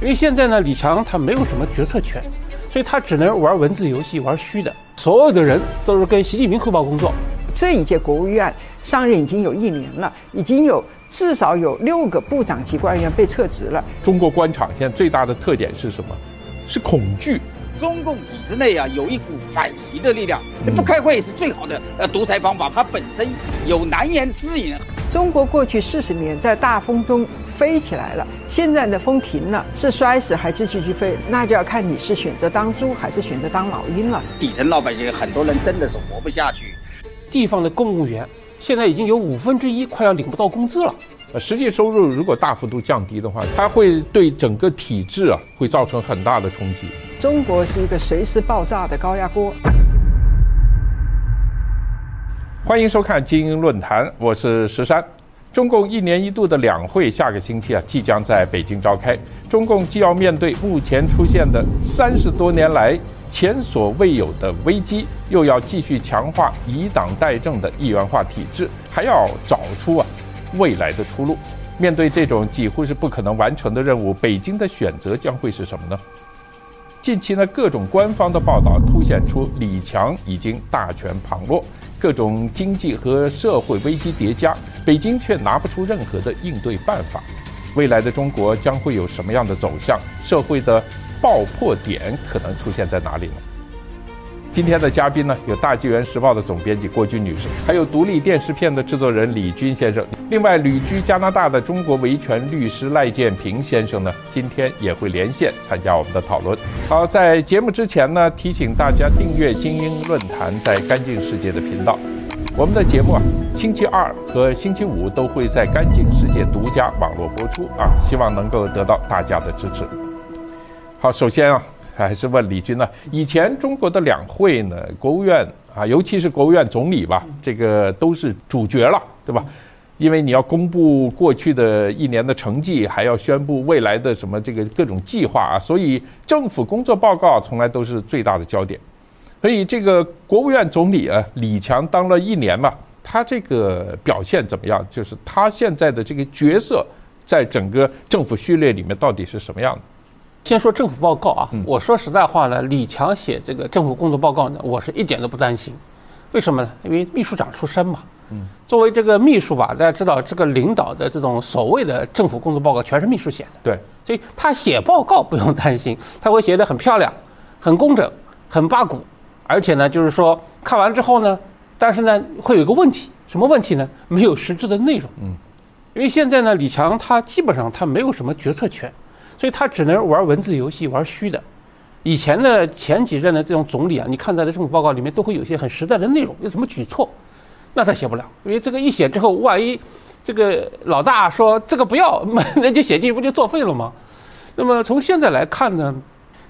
因为现在呢，李强他没有什么决策权，所以他只能玩文字游戏，玩虚的。所有的人都是跟习近平汇报工作。这一届国务院上任已经有一年了，已经有至少有六个部长级官员被撤职了。中国官场现在最大的特点是什么？是恐惧。中共体制内啊，有一股反习的力量，不开会是最好的呃独裁方法。它本身有难言之隐。中国过去四十年在大风中飞起来了，现在的风停了，是摔死还是继续飞？那就要看你是选择当猪还是选择当老鹰了。底层老百姓很多人真的是活不下去。地方的公务员现在已经有五分之一快要领不到工资了。呃，实际收入如果大幅度降低的话，它会对整个体制啊会造成很大的冲击。中国是一个随时爆炸的高压锅。欢迎收看精英论坛，我是石山。中共一年一度的两会下个星期啊即将在北京召开，中共既要面对目前出现的三十多年来前所未有的危机，又要继续强化以党代政的一元化体制，还要找出啊未来的出路。面对这种几乎是不可能完成的任务，北京的选择将会是什么呢？近期呢，各种官方的报道凸显出李强已经大权旁落，各种经济和社会危机叠加，北京却拿不出任何的应对办法。未来的中国将会有什么样的走向？社会的爆破点可能出现在哪里呢？今天的嘉宾呢，有《大纪元时报》的总编辑郭军女士，还有独立电视片的制作人李军先生。另外，旅居加拿大的中国维权律师赖建平先生呢，今天也会连线参加我们的讨论。好，在节目之前呢，提醒大家订阅精英论坛在干净世界的频道。我们的节目啊，星期二和星期五都会在干净世界独家网络播出啊，希望能够得到大家的支持。好，首先啊。还是问李军呢？以前中国的两会呢，国务院啊，尤其是国务院总理吧，这个都是主角了，对吧？因为你要公布过去的一年的成绩，还要宣布未来的什么这个各种计划啊，所以政府工作报告从来都是最大的焦点。所以这个国务院总理啊，李强当了一年嘛，他这个表现怎么样？就是他现在的这个角色，在整个政府序列里面到底是什么样的？先说政府报告啊，我说实在话呢，李强写这个政府工作报告呢，我是一点都不担心。为什么呢？因为秘书长出身嘛。嗯。作为这个秘书吧，大家知道，这个领导的这种所谓的政府工作报告全是秘书写的。对。所以他写报告不用担心，他会写得很漂亮、很工整、很八股，而且呢，就是说看完之后呢，但是呢，会有一个问题，什么问题呢？没有实质的内容。嗯。因为现在呢，李强他基本上他没有什么决策权。所以他只能玩文字游戏，玩虚的。以前的前几任的这种总理啊，你看他的政府报告里面都会有一些很实在的内容，有什么举措，那他写不了，因为这个一写之后，万一这个老大说这个不要，那就写进去不就作废了吗？那么从现在来看呢，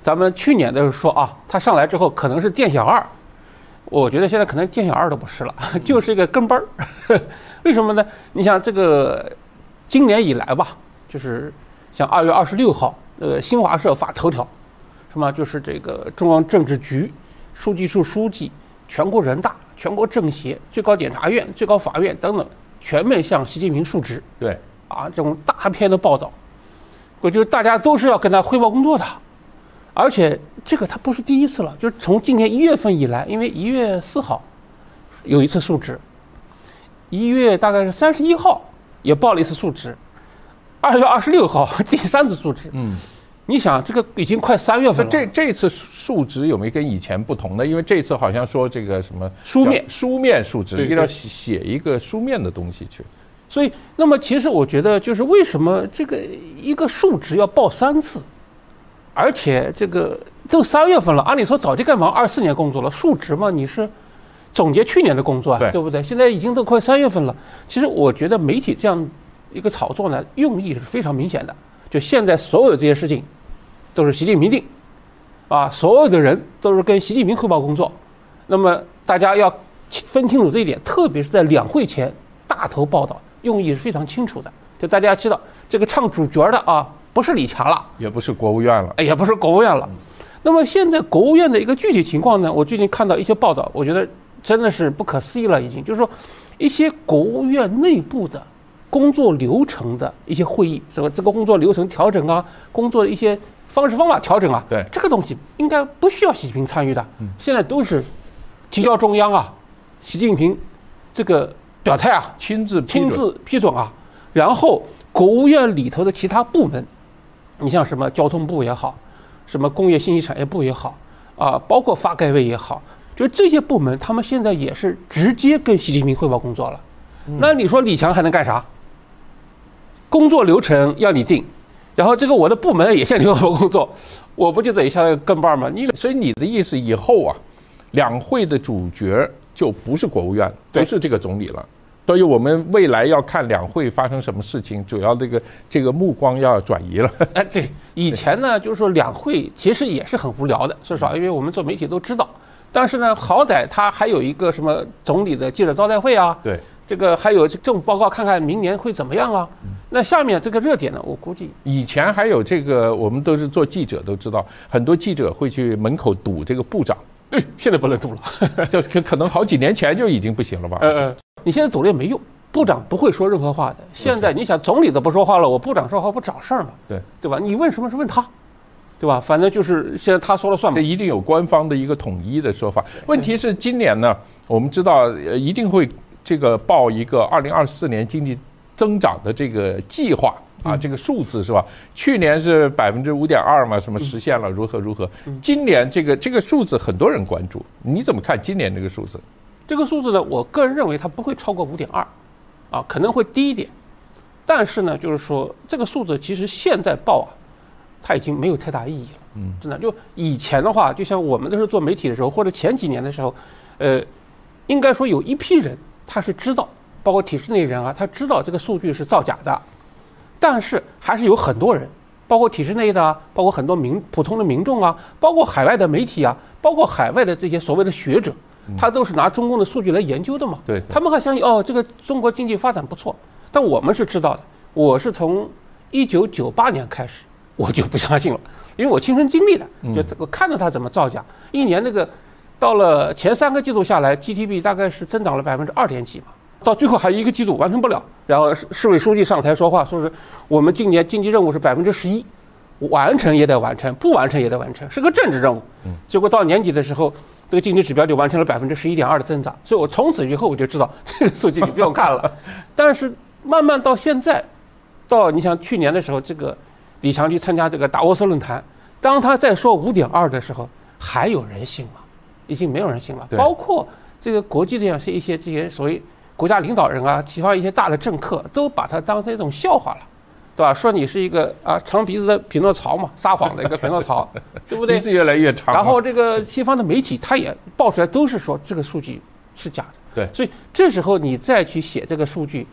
咱们去年的时候说啊，他上来之后可能是店小二，我觉得现在可能店小二都不是了，就是一个跟班儿。为什么呢？你想这个今年以来吧，就是。像二月二十六号，呃，新华社发头条，什么就是这个中央政治局书记处书记、全国人大、全国政协、最高检察院、最高法院等等，全面向习近平述职。对，啊，这种大片的报道，我觉得大家都是要跟他汇报工作的，而且这个他不是第一次了，就是从今年一月份以来，因为一月四号有一次述职，一月大概是三十一号也报了一次述职。二月二十六号 第三次述职，嗯，你想这个已经快三月份了。这这次述职有没有跟以前不同呢？因为这次好像说这个什么书面书面述职，要写一个书面的东西去。所以，那么其实我觉得，就是为什么这个一个述职要报三次，而且这个都三月份了，按理说早就该忙二四年工作了。述职嘛，你是总结去年的工作，啊，对不对？现在已经都快三月份了。其实我觉得媒体这样。一个炒作呢，用意是非常明显的。就现在所有这些事情，都是习近平定，啊，所有的人都是跟习近平汇报工作。那么大家要分清楚这一点，特别是在两会前大头报道，用意是非常清楚的。就大家知道，这个唱主角的啊，不是李强了，也不是国务院了，哎，也不是国务院了。那么现在国务院的一个具体情况呢，我最近看到一些报道，我觉得真的是不可思议了，已经就是说，一些国务院内部的。工作流程的一些会议，什么这个工作流程调整啊，工作的一些方式方法调整啊，对这个东西应该不需要习近平参与的。现在都是提交中央啊，习近平这个表态啊，亲自亲自批准啊，然后国务院里头的其他部门，你像什么交通部也好，什么工业信息产业部也好，啊，包括发改委也好，就这些部门，他们现在也是直接跟习近平汇报工作了。那你说李强还能干啥？工作流程要你定，然后这个我的部门也向你汇报工作，我不就得下来跟班吗？你所以你的意思以后啊，两会的主角就不是国务院，对不是这个总理了。所以我们未来要看两会发生什么事情，主要这个这个目光要转移了。哎，对，以前呢，就是说两会其实也是很无聊的，说实话，因为我们做媒体都知道。但是呢，好歹他还有一个什么总理的记者招待会啊，对，这个还有政府报告，看看明年会怎么样啊。那下面这个热点呢，我估计以前还有这个，我们都是做记者都知道，很多记者会去门口堵这个部长，哎，现在不能堵了。就可可能好几年前就已经不行了吧？嗯 嗯，你现在堵了也没用，部长不会说任何话的。现在你想，总理都不说话了，我部长说话不找事儿吗？对，对吧？你问什么是问他，对吧？反正就是现在他说了算嘛这。一定有官方的一个统一的说法。问题是今年呢，我们知道呃一定会这个报一个二零二四年经济增长的这个计划啊，这个数字是吧？去年是百分之五点二嘛，什么实现了如何如何？今年这个这个数字很多人关注，你怎么看今年这个数字？这个数字呢，我个人认为它不会超过五点二，啊，可能会低一点。但是呢，就是说这个数字其实现在报啊，它已经没有太大意义了。嗯，真的，就以前的话，就像我们都是做媒体的时候，或者前几年的时候，呃，应该说有一批人他是知道，包括体制内人啊，他知道这个数据是造假的，但是还是有很多人，包括体制内的啊，包括很多民普通的民众啊，包括海外的媒体啊，包括海外的这些所谓的学者，他都是拿中共的数据来研究的嘛。对对。他们还相信哦，这个中国经济发展不错，但我们是知道的。我是从一九九八年开始，我就不相信了，因为我亲身经历的，就我看到他怎么造假，一年那个到了前三个季度下来，GDP 大概是增长了百分之二点几嘛。到最后还有一个季度完成不了，然后市市委书记上台说话，说是我们今年经济任务是百分之十一，完成也得完成，不完成也得完成，是个政治任务。结果到年底的时候，这个经济指标就完成了百分之十一点二的增长，所以我从此以后我就知道这个数据你不用看了。但是慢慢到现在，到你像去年的时候，这个李强去参加这个达沃斯论坛，当他在说五点二的时候，还有人信吗？已经没有人信了，包括这个国际这样是一些这些所谓国家领导人啊，其他一些大的政客都把它当成一种笑话了，对吧？说你是一个啊长鼻子的匹诺曹嘛，撒谎的一个匹诺曹，对不对鼻？子越来越长。然后这个西方的媒体他也爆出来，都是说这个数据是假的。对所以这时候你再去写这个数据，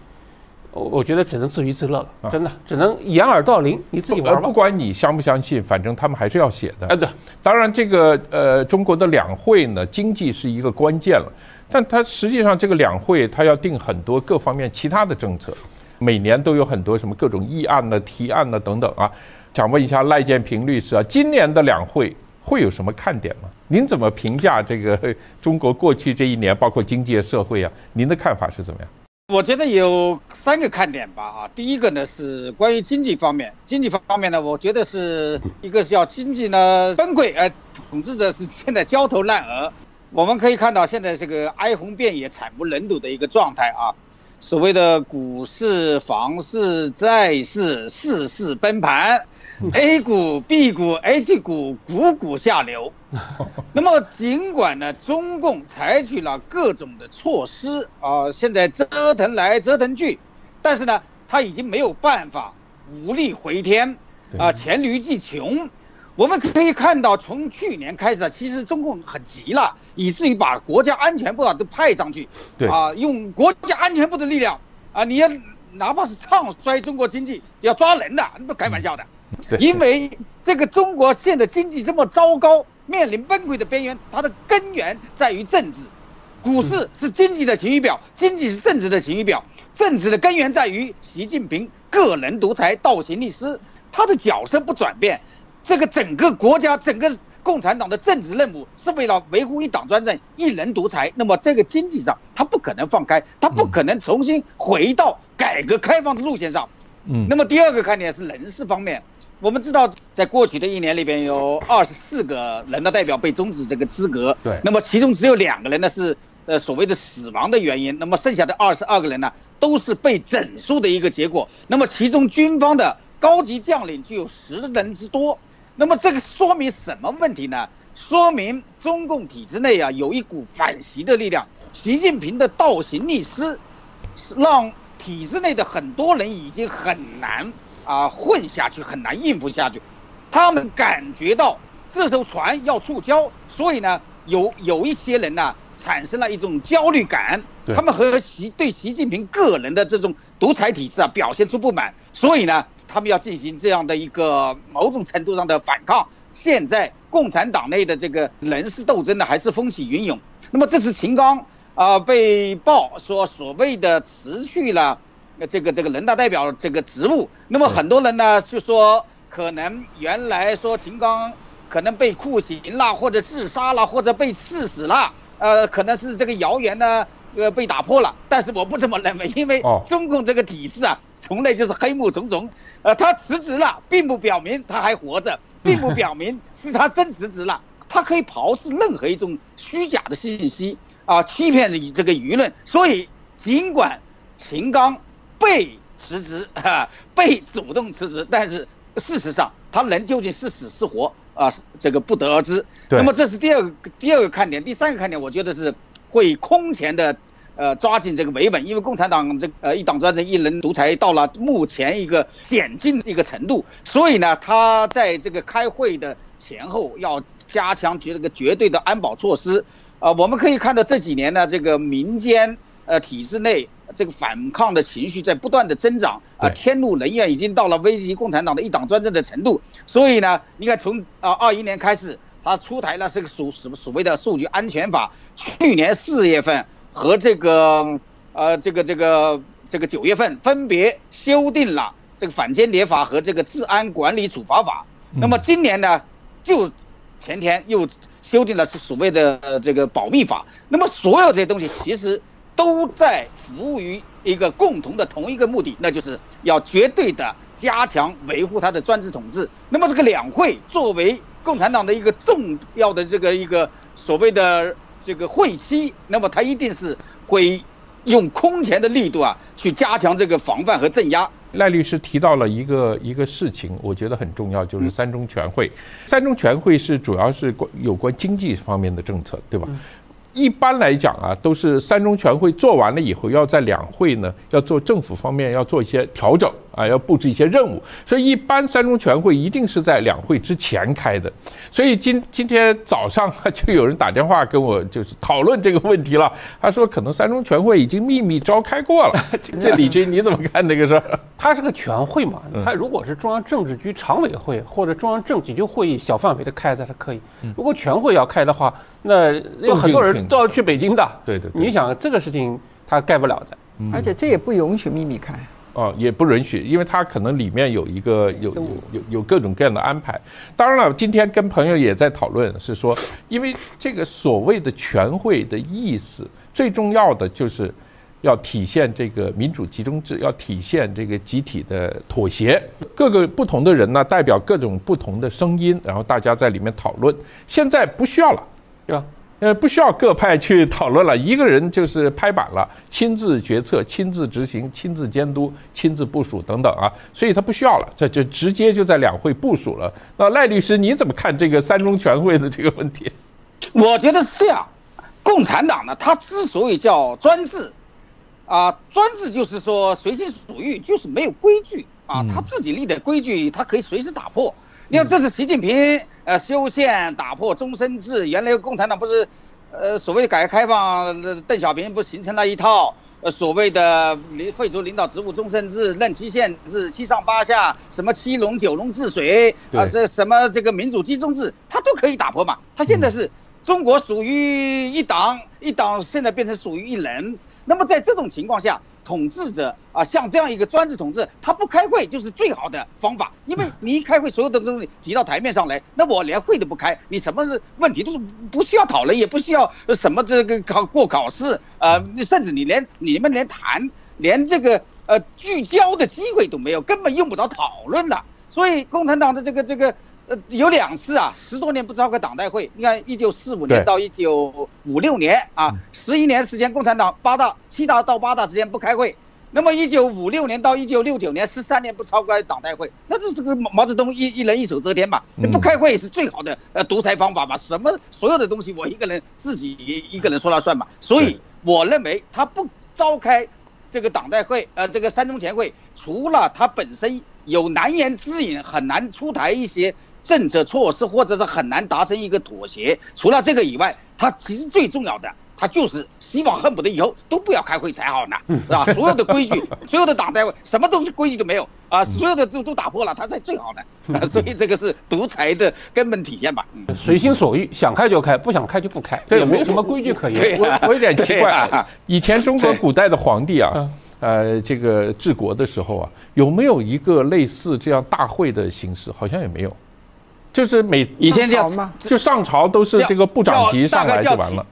我我觉得只能自娱自乐啊了，真的只能掩耳盗铃，你自己呃，玩吧不。管你相不相信，反正他们还是要写的。哎，对，当然，这个呃，中国的两会呢，经济是一个关键了，但它实际上这个两会它要定很多各方面其他的政策，每年都有很多什么各种议案呢、提案呢等等啊。想问一下赖建平律师啊，今年的两会会有什么看点吗？您怎么评价这个呃 中国过去这一年，包括经济、社会啊？您的看法是怎么样？我觉得有三个看点吧啊，第一个呢是关于经济方面，经济方面呢，我觉得是一个是要经济呢崩溃，而，统治者是现在焦头烂额。我们可以看到现在这个哀鸿遍野、惨不忍睹的一个状态啊，所谓的股市、房市、债市四市崩盘 A 股、B 股、H 股股股下流。那么，尽管呢，中共采取了各种的措施啊、现在折腾来折腾去，但是呢，他已经没有办法无力回天啊、黔驴技穷。我们可以看到，从去年开始啊，其实中共很急了，以至于把国家安全部啊都派上去，对啊，用国家安全部的力量啊，你要哪怕是唱衰中国经济，要抓人的，那不开玩笑的。对因为这个中国现在经济这么糟糕，面临崩溃的边缘，它的根源在于政治。股市是经济的晴雨表，经济是政治的晴雨表，政治的根源在于习近平个人独裁、倒行逆施，他的角色不转变，这个整个国家、整个共产党的政治任务是为了维护一党专政、一人独裁。那么这个经济上，他不可能放开，他不可能重新回到改改革开放的路线上。嗯，那么第二个看点是人事方面。我们知道，在过去的一年里边，有二十四个人的代表被终止这个资格。对。那么其中只有两个人呢是呃所谓的死亡的原因。那么剩下的二十二个人呢，都是被整数的一个结果。那么其中军方的高级将领就有十人之多。那么这个说明什么问题呢？说明中共体制内啊有一股反习的力量。习近平的倒行逆施，是让体制内的很多人已经很难。啊，混下去很难应付下去，他们感觉到这艘船要触礁，所以呢，有有一些人呢产生了一种焦虑感，他们和习对习近平个人的这种独裁体制啊表现出不满，所以呢，他们要进行这样的一个某种程度上的反抗。现在共产党内的这个人事斗争呢还是风起云涌。那么这次秦刚啊被曝说所谓的辞去了。这个这个人大代表这个职务，那么很多人呢就说，可能原来说秦刚可能被酷刑了，或者自杀了，或者被刺死了，呃，可能是这个谣言呢，呃，被打破了。但是我不这么认为，因为中共这个体制啊，从来就是黑幕重重。呃，他辞职了，并不表明他还活着，并不表明 是他真辞职了。他可以炮制任何一种虚假的信息啊，欺骗你这个舆论。所以，尽管秦刚。被辞职啊，被主动辞职，但是事实上他人究竟是死是活啊，这个不得而知。那么这是第二个第二个看点，第三个看点，我觉得是会空前的呃抓紧这个维稳，因为共产党这呃一党专政一人独裁到了目前一个险境一个程度，所以呢，他在这个开会的前后要加强绝这个绝对的安保措施啊。我们可以看到这几年呢，这个民间呃体制内。这个反抗的情绪在不断的增长啊，天怒人怨已经到了危及共产党的一党专政的程度。所以呢，你看从啊二一年开始，他出台了这个所什么所谓的数据安全法，去年四月份和这个呃这个这个这个九月份分别修订了这个反间谍法和这个治安管理处罚法。那么今年呢，就前天又修订了是所谓的这个保密法。那么所有这些东西其实。都在服务于一个共同的同一个目的，那就是要绝对的加强维护他的专制统治。那么这个两会作为共产党的一个重要的这个一个所谓的这个会期，那么他一定是会用空前的力度啊，去加强这个防范和镇压。赖律师提到了一个一个事情，我觉得很重要，就是三中全会。三中全会是主要是关有关经济方面的政策，对吧？一般来讲啊，都是三中全会做完了以后，要在两会呢，要做政府方面要做一些调整。啊，要布置一些任务，所以一般三中全会一定是在两会之前开的。所以今今天早上 就有人打电话跟我，就是讨论这个问题了。他说，可能三中全会已经秘密召开过了。这李军你怎么看这个事儿？它是个全会嘛？它如果是中央政治局常委会或者中央政治局会议小范围的开，才是可以。如果全会要开的话，那有很多人都要去北京的。对对。你想这个事情，他盖不了的。而且这也不允许秘密开。哦，也不允许，因为它可能里面有一个有有有有各种各样的安排。当然了，今天跟朋友也在讨论，是说，因为这个所谓的全会的意思，最重要的就是要体现这个民主集中制，要体现这个集体的妥协。各个不同的人呢，代表各种不同的声音，然后大家在里面讨论。现在不需要了，对吧？呃，不需要各派去讨论了，一个人就是拍板了，亲自决策、亲自执行、亲自监督、亲自部署等等啊，所以他不需要了，这就直接就在两会部署了。那赖律师你怎么看这个三中全会的这个问题？我觉得是这样，共产党呢，它之所以叫专制，啊，专制就是说随心所欲，就是没有规矩啊，他自己立的规矩，他可以随时打破。你看，这是习近平呃修宪打破终身制，原来共产党不是，呃所谓的改革开放，邓小平不形成了一套呃所谓的领废除领导职务终身制、任期限制、七上八下，什么七龙九龙治水啊，这什么这个民主集中制，他都可以打破嘛。他现在是中国属于一党，一党现在变成属于一人，那么在这种情况下。统治者啊，像这样一个专制统治，他不开会就是最好的方法，因为你一开会，所有的东西提到台面上来，那我连会都不开，你什么问题都是不需要讨论，也不需要什么这个考过考试，呃，甚至你连你们连谈，连这个呃聚焦的机会都没有，根本用不着讨论了。所以共产党的这个这个呃有两次啊，十多年不召开党代会。你看，一九四五年到一九五六年啊，十一年时间，共产党八大七大到八大之间不开会。那么一九五六年到一九六九年，十三年不召开党代会，那就这个毛泽东一一人一手遮天嘛，不开会是最好的呃独裁方法嘛，什么所有的东西我一个人自己一个人说了算嘛。所以我认为他不召开这个党代会，呃，这个三中全会，除了他本身有难言之隐，很难出台一些政策措施，或者是很难达成一个妥协，除了这个以外，他其实最重要的。他就是希望恨不得以后都不要开会才好呢，是吧？所有的规矩，所有的党代会，什么东西规矩都没有啊，所有的都都打破了，他才最好呢。所以这个是独裁的根本体现吧？随心所欲，想开就开，不想开就不开，也没有什么规矩可言。我我有点奇怪啊，以前中国古代的皇帝啊，呃，这个治国的时候啊，有没有一个类似这样大会的形式？好像也没有，就是每以前叫就上朝都是这个部长级上来就完了。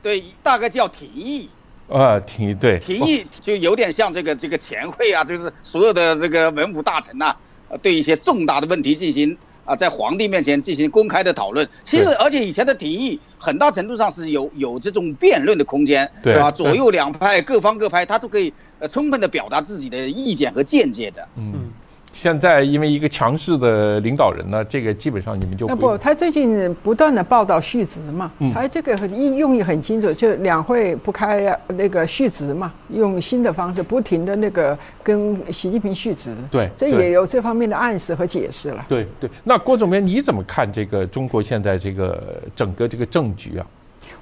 对，大概叫廷议，啊，廷议对，廷议就有点像这个这个前会啊，就是所有的这个文武大臣呐，对一些重大的问题进行啊，在皇帝面前进行公开的讨论。其实，而且以前的廷议很大程度上是有有这种辩论的空间，对吧？左右两派各方各派，他都可以呃充分的表达自己的意见和见解的。嗯。现在因为一个强势的领导人呢，这个基本上你们就那不，他最近不断的报道续职嘛，他这个很意用意很清楚，就两会不开那个续职嘛，用新的方式不停的那个跟习近平续职，对，这也有这方面的暗示和解释了。对对，那郭总编你怎么看这个中国现在这个整个这个政局啊？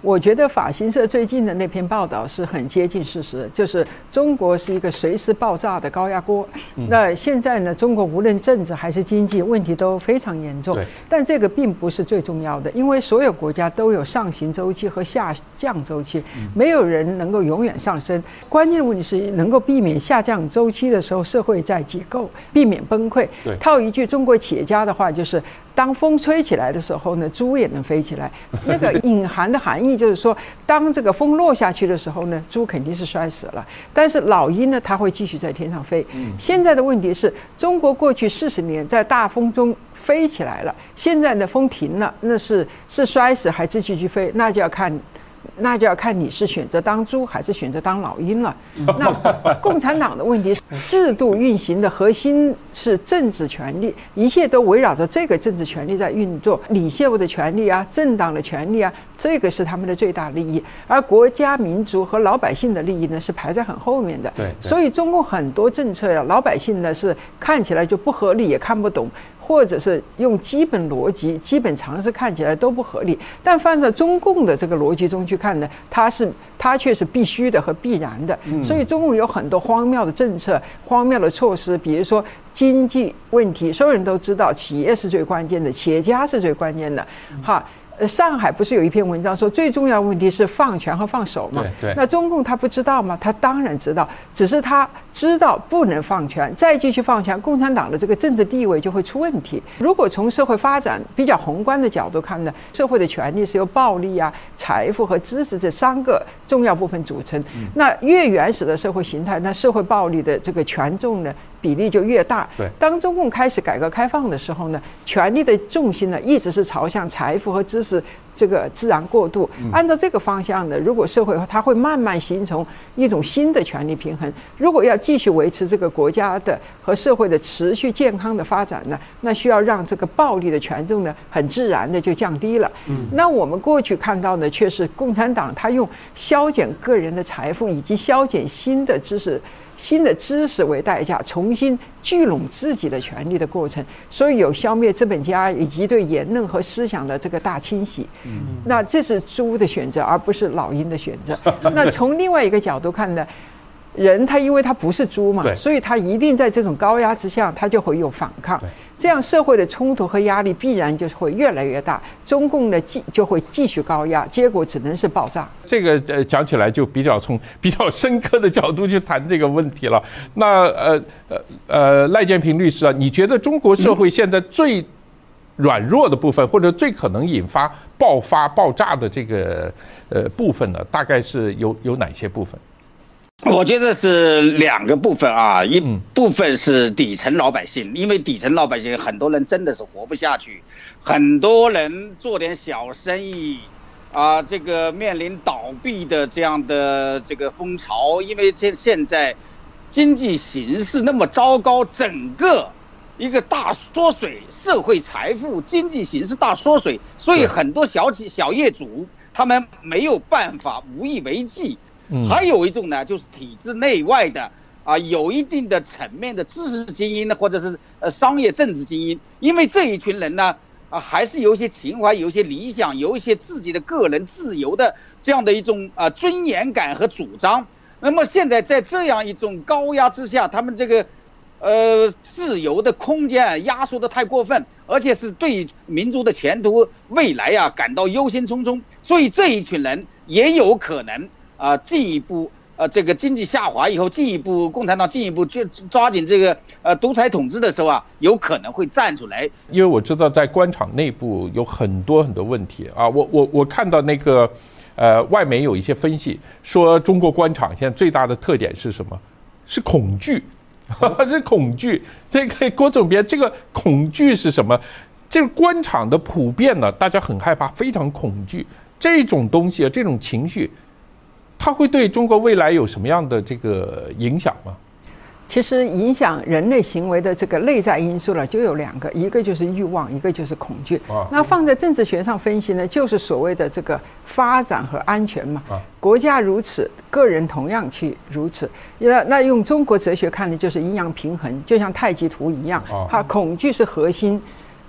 我觉得法新社最近的那篇报道是很接近事实，就是中国是一个随时爆炸的高压锅。那现在呢，中国无论政治还是经济问题都非常严重。但这个并不是最重要的，因为所有国家都有上行周期和下降周期，没有人能够永远上升。关键问题是能够避免下降周期的时候，社会在解构，避免崩溃。套一句中国企业家的话，就是当风吹起来的时候呢，猪也能飞起来。那个隐含的含义。就是说，当这个风落下去的时候呢，猪肯定是摔死了。但是老鹰呢，它会继续在天上飞。现在的问题是中国过去四十年在大风中飞起来了，现在呢风停了，那是是摔死还是继续飞？那就要看。那就要看你是选择当猪还是选择当老鹰了。那共产党的问题制度运行的核心是政治权利，一切都围绕着这个政治权利在运作，领袖的权利啊，政党的权利啊，这个是他们的最大利益。而国家民族和老百姓的利益呢，是排在很后面的。对，所以中共很多政策呀，老百姓呢是看起来就不合理，也看不懂。或者是用基本逻辑、基本常识看起来都不合理，但放在中共的这个逻辑中去看呢，它是它却是必须的和必然的。所以中共有很多荒谬的政策、荒谬的措施，比如说经济问题，所有人都知道，企业是最关键的，企业家是最关键的，哈。呃，上海不是有一篇文章说最重要问题是放权和放手吗？对对。那中共他不知道吗？他当然知道，只是他知道不能放权，再继续放权，共产党的这个政治地位就会出问题。如果从社会发展比较宏观的角度看呢，社会的权利是由暴力啊、财富和知识这三个重要部分组成。那越原始的社会形态，那社会暴力的这个权重呢？比例就越大。对，当中共开始改革开放的时候呢，权力的重心呢一直是朝向财富和知识这个自然过渡。按照这个方向呢，如果社会它会慢慢形成一种新的权力平衡。如果要继续维持这个国家的和社会的持续健康的发展呢，那需要让这个暴力的权重呢很自然的就降低了。嗯，那我们过去看到呢却是共产党他用削减个人的财富以及削减新的知识。新的知识为代价，重新聚拢自己的权利的过程，所以有消灭资本家以及对言论和思想的这个大清洗。嗯，那这是猪的选择，而不是老鹰的选择。那从另外一个角度看呢，人他因为他不是猪嘛，所以他一定在这种高压之下，他就会有反抗。这样社会的冲突和压力必然就是会越来越大，中共呢继就会继续高压，结果只能是爆炸。这个呃讲起来就比较从 比较深刻的角度去谈这个问题了。那呃呃呃赖建平律师啊，你觉得中国社会现在最软弱的部分，或者最可能引发爆发爆炸的这个呃部分呢，大概是有有哪些部分？我觉得是两个部分啊，一部分是底层老百姓，因为底层老百姓很多人真的是活不下去，很多人做点小生意，啊，这个面临倒闭的这样的这个风潮，因为现现在经济形势那么糟糕，整个一个大缩水，社会财富、经济形势大缩水，所以很多小企小业主他们没有办法，无以为继。还有一种呢，就是体制内外的啊，有一定的层面的知识精英呢，或者是呃商业政治精英，因为这一群人呢，啊，还是有一些情怀，有一些理想，有一些自己的个人自由的这样的一种啊尊严感和主张。那么现在在这样一种高压之下，他们这个呃自由的空间压缩的太过分，而且是对民族的前途未来呀感到忧心忡忡，所以这一群人也有可能。啊，进一步呃，这个经济下滑以后，进一步共产党进一步就抓紧这个呃独裁统治的时候啊，有可能会站出来。因为我知道在官场内部有很多很多问题啊，我我我看到那个呃外媒有一些分析说，中国官场现在最大的特点是什么？是恐惧，是恐惧。这个郭总编，这个恐惧是什么？这个官场的普遍呢，大家很害怕，非常恐惧这种东西啊，这种情绪。它会对中国未来有什么样的这个影响吗？其实影响人类行为的这个内在因素呢，就有两个，一个就是欲望，一个就是恐惧。那放在政治学上分析呢，就是所谓的这个发展和安全嘛。国家如此，个人同样去如此。那那用中国哲学看呢，就是阴阳平衡，就像太极图一样。哈，恐惧是核心，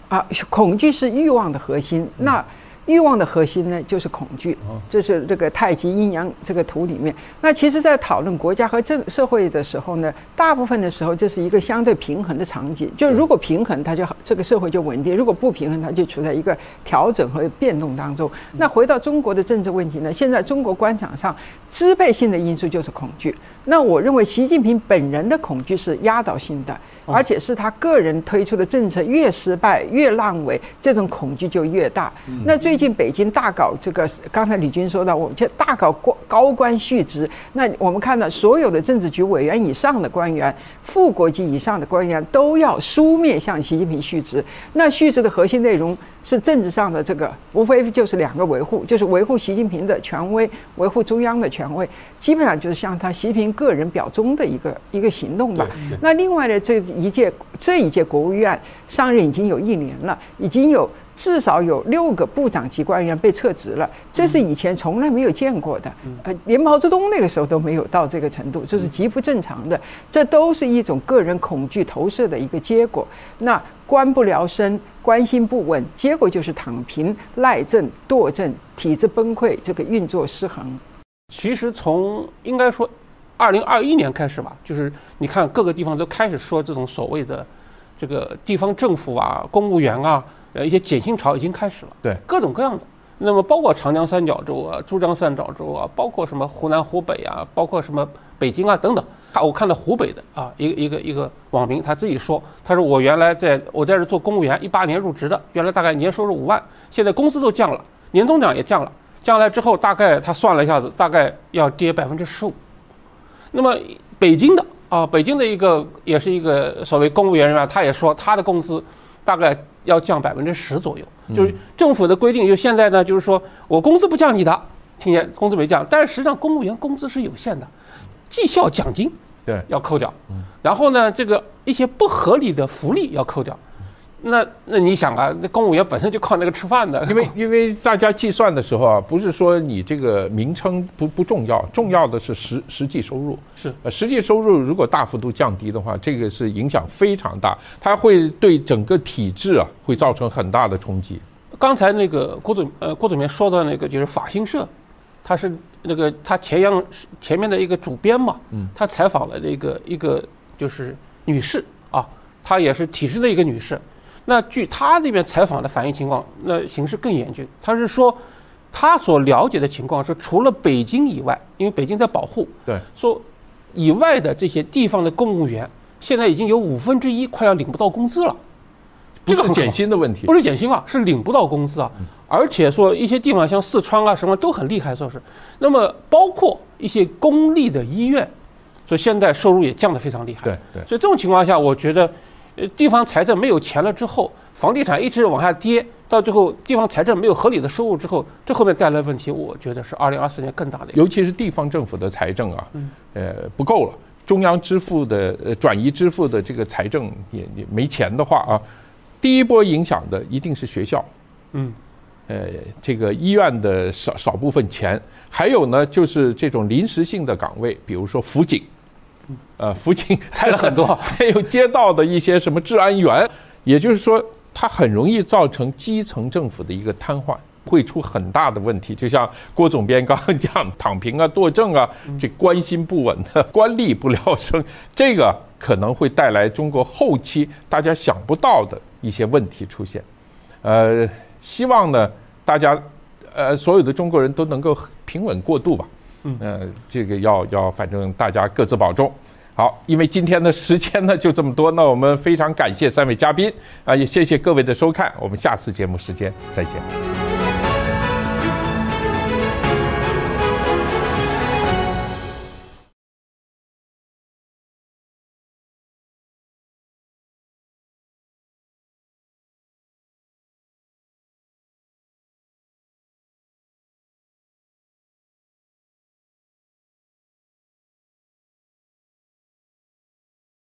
啊，恐惧是欲望的核心。那欲望的核心呢，就是恐惧。这是这个太极阴阳这个图里面。那其实，在讨论国家和政社会的时候呢，大部分的时候，这是一个相对平衡的场景。就如果平衡，它就这个社会就稳定；如果不平衡，它就处在一个调整和变动当中。那回到中国的政治问题呢？现在中国官场上支配性的因素就是恐惧。那我认为，习近平本人的恐惧是压倒性的。而且是他个人推出的政策越失败越烂尾，这种恐惧就越大。那最近北京大搞这个，刚才李军说到，我们就大搞高高官续职。那我们看到所有的政治局委员以上的官员、副国级以上的官员都要书面向习近平续职。那续职的核心内容。是政治上的这个，无非就是两个维护，就是维护习近平的权威，维护中央的权威，基本上就是向他习近平个人表忠的一个一个行动吧。那另外呢，这一届这一届国务院上任已经有一年了，已经有。至少有六个部长级官员被撤职了，这是以前从来没有见过的。呃，连毛泽东那个时候都没有到这个程度，这是极不正常的。这都是一种个人恐惧投射的一个结果。那官不聊生，官心不稳，结果就是躺平、赖政、惰政、体制崩溃，这个运作失衡。其实从应该说，二零二一年开始吧，就是你看各个地方都开始说这种所谓的这个地方政府啊、公务员啊。呃，一些减薪潮已经开始了，对，各种各样的。那么包括长江三角洲啊、珠江三角洲啊，包括什么湖南、湖北啊，包括什么北京啊等等。他我看到湖北的啊，一个一个一个网民他自己说，他说我原来在我在这做公务员，一八年入职的，原来大概年收入五万，现在工资都降了，年终奖也降了，降来之后大概他算了一下子，大概要跌百分之十五。那么北京的啊，北京的一个也是一个所谓公务员人员，他也说他的工资。大概要降百分之十左右，就是政府的规定。就现在呢，就是说我工资不降你的，听见工资没降，但是实际上公务员工资是有限的，绩效奖金对要扣掉，然后呢，这个一些不合理的福利要扣掉。那那你想啊，那公务员本身就靠那个吃饭的，因为因为大家计算的时候啊，不是说你这个名称不不重要，重要的是实实际收入是呃实际收入如果大幅度降低的话，这个是影响非常大，它会对整个体制啊会造成很大的冲击。刚才那个郭总呃郭总编说的那个就是法新社，他是那个他前央前面的一个主编嘛，嗯，他采访了那个一个就是女士啊，她也是体制的一个女士。那据他这边采访的反映情况，那形势更严峻。他是说，他所了解的情况是，除了北京以外，因为北京在保护，对，说以外的这些地方的公务员，现在已经有五分之一快要领不到工资了。这个很减薪的问题不。是减薪啊，是领不到工资啊，而且说一些地方像四川啊什么都很厉害，说是，那么包括一些公立的医院，所以现在收入也降得非常厉害。对对所以这种情况下，我觉得，呃，地方财政没有钱了之后，房地产一直往下跌，到最后地方财政没有合理的收入之后，这后面带来的问题，我觉得是二零二四年更大的。尤其是地方政府的财政啊，呃，不够了。中央支付的呃转移支付的这个财政也也没钱的话啊，第一波影响的一定是学校，嗯，呃，这个医院的少少部分钱，还有呢就是这种临时性的岗位，比如说辅警，呃，辅警拆了很多 还有街道的一些什么治安员，也就是说，它很容易造成基层政府的一个瘫痪。会出很大的问题，就像郭总编刚刚讲，躺平啊、惰政啊，这关心不稳的官吏不聊生，这个可能会带来中国后期大家想不到的一些问题出现。呃，希望呢，大家呃所有的中国人都能够平稳过渡吧。嗯，呃，这个要要，反正大家各自保重。好，因为今天的时间呢就这么多，那我们非常感谢三位嘉宾啊，也谢谢各位的收看，我们下次节目时间再见。